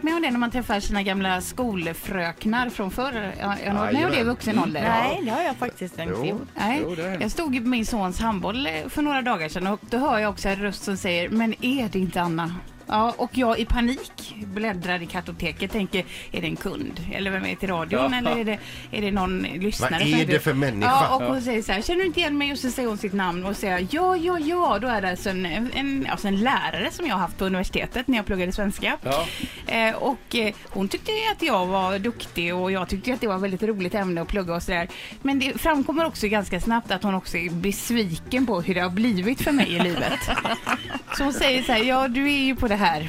varit med om det när man träffar sina gamla skolfröknar från förr? Har ni varit med om det i vuxen ålder? Nej, det har jag faktiskt inte Jo. gjort. Nej, Jo, jag stod på min sons handboll eh, för några dagar sedan och då hör jag också en röst som säger Men är det inte Anna? Ja, och jag i panik bläddrar i kartoteket tänker är det en kund eller vem är det till radion Ja. eller är det, är det någon lyssnare? Vad är det för människa? Ja, och hon säger så här, känner du inte igen mig? Och så säger hon sitt namn och säger ja, ja, ja. Då är det alltså en, en, alltså en lärare som jag haft på universitetet när jag pluggade svenska. Ja. Eh, och eh, hon tyckte att jag var duktig och jag tyckte att det var ett väldigt roligt ämne att plugga och sådär. Men det framkommer också ganska snabbt att hon också är besviken på hur det har blivit för mig i livet. Så hon säger så här, ja du är ju på det här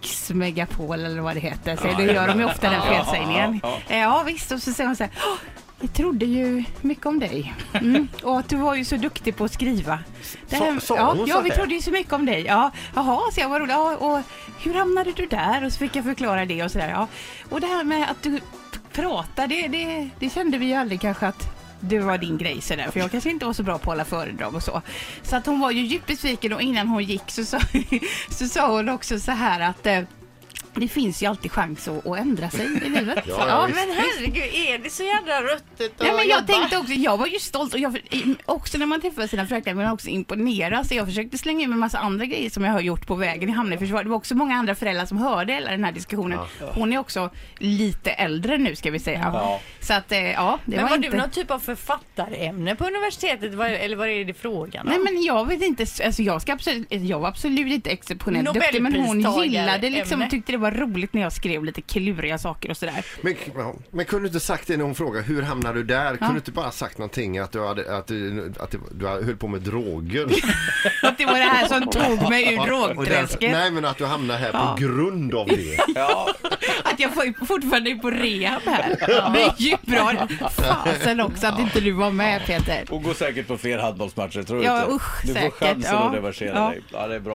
Riksmegapol eller vad det heter. Så det gör de ju ofta den felsägningen. Ja, Eh, Ja visst, och så säger hon så här, "Åh, jag trodde ju mycket om dig. Mm. Och att du var ju så duktig på att skriva. Det sa ja, hon ja, så vi här? trodde ju så mycket om dig. Ja, jaha, så jag var rolig. Ja, och hur hamnade du där? Och så fick jag förklara det och sådär. Ja. Och det här med att du pratar, det, det, det kände vi ju aldrig kanske att det var din grej sådär, för jag kanske inte var så bra på att hålla föredrag och så. Så att hon var ju djupt besviken och innan hon gick så sa, så sa hon också så här att eh, det finns ju alltid chans att, att ändra sig i livet. Ja, ja, visst. Men herregud, är det så jävla ruttet Nej, att men jag jobba? tänkte också, jag var ju stolt och jag, också när man träffar sina fröknar vill man också imponera så jag försökte slänga in en massa andra grejer som jag har gjort på vägen i försvar. Det var också många andra föräldrar som hörde hela den här diskussionen. Hon är också lite äldre nu ska vi säga. Ja. Så att eh, ja, det Men var, var inte... du någon typ av författarämne på universitetet? Eller vad är det frågan om? Nej men jag vet inte, alltså jag, ska absolut, jag var absolut inte exceptionellt duktig men hon gillade liksom, ämne. tyckte det var roligt när jag skrev lite kluriga saker och sådär. Men, ja, men kunde du inte sagt det när hon frågade hur hamnade du där? Kunde du inte bara sagt någonting att du, hade, att du, att du, du höll på med droger? Att det var det här som tog mig ur där- drogträsket. Nej men att du hamnade här Ja. på grund av det. Ja. Att jag fortfarande är på rehab här. Det är ju bra. Fasen också att inte du var med Peter. Och går säkert på fler handbollsmatcher, tror du Ja, inte? usch, du får säkert, chansen ja. att reversera Ja. dig. Ja, det är bra.